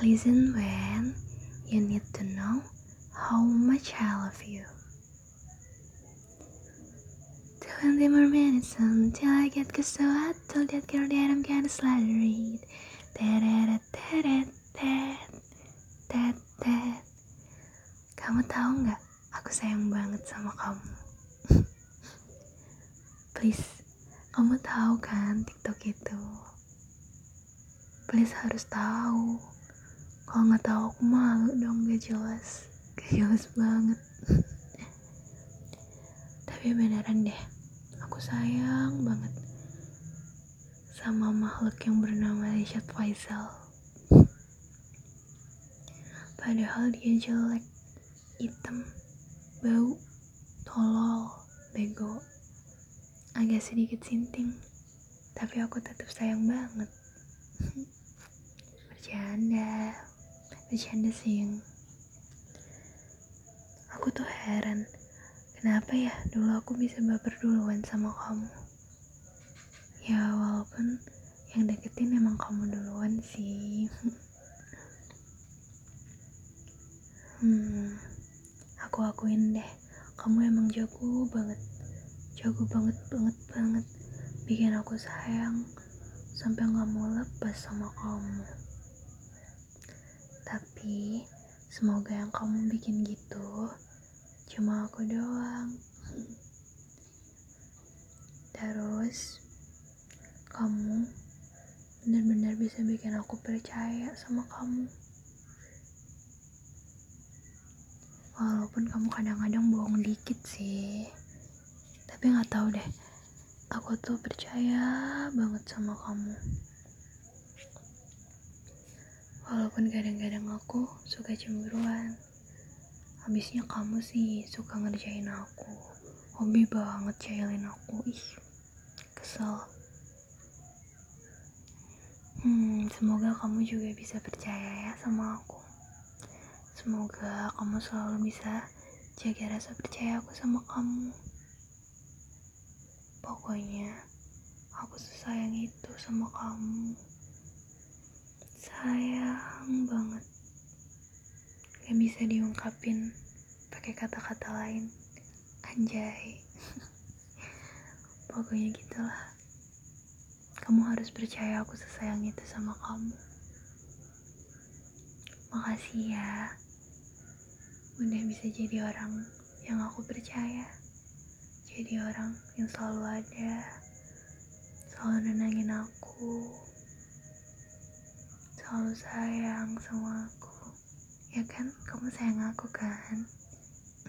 Listen when you need to know how much I love you. 20 more minutes until I get cause so I told that girl that I'm gonna slide read. Kamu tahu nggak? Aku sayang banget sama kamu. Please, kamu tahu kan TikTok itu? Please harus tahu. Kalau nggak tahu aku malu dong gak jelas, gak jelas banget. Tapi beneran deh, aku sayang banget sama makhluk yang bernama Rishad Faisal. Padahal dia jelek, hitam, bau, tolol, bego, agak sedikit sinting. Tapi aku tetap sayang banget. Bercanda, bercanda sih. Aku tuh heran, kenapa ya dulu aku bisa baper duluan sama kamu. Ya walaupun yang deketin emang kamu duluan sih. Hmm, aku akuin deh, kamu emang jago banget, jago banget banget banget, bikin aku sayang sampai nggak mau lepas sama kamu. Tapi semoga yang kamu bikin gitu cuma aku doang. Terus kamu benar-benar bisa bikin aku percaya sama kamu. Walaupun kamu kadang-kadang bohong dikit sih. Tapi nggak tahu deh. Aku tuh percaya banget sama kamu. Walaupun kadang-kadang aku suka cemburuan. Habisnya kamu sih suka ngerjain aku. Hobi banget cailin aku. Ih, kesel. Hmm, semoga kamu juga bisa percaya ya sama aku. Semoga kamu selalu bisa jaga rasa percaya aku sama kamu. Pokoknya, aku sesayang itu sama kamu. Sayang banget. Gak bisa diungkapin pakai kata-kata lain. Anjay. Pokoknya gitulah. Kamu harus percaya aku sesayang itu sama kamu. Makasih ya udah bisa jadi orang yang aku percaya jadi orang yang selalu ada selalu nenangin aku selalu sayang sama aku ya kan? Kamu sayang aku kan?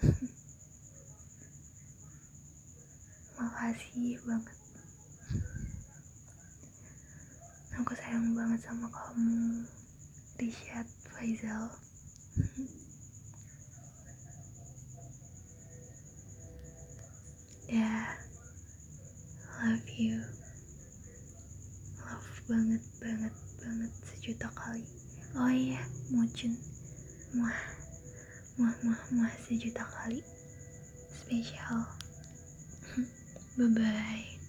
Makasih banget. Aku sayang banget sama kamu Rishad Faizal. Ya love you. Love banget banget banget sejuta kali. Oh iya mucun muah muah muah muah sejuta kali. Spesial. Bye bye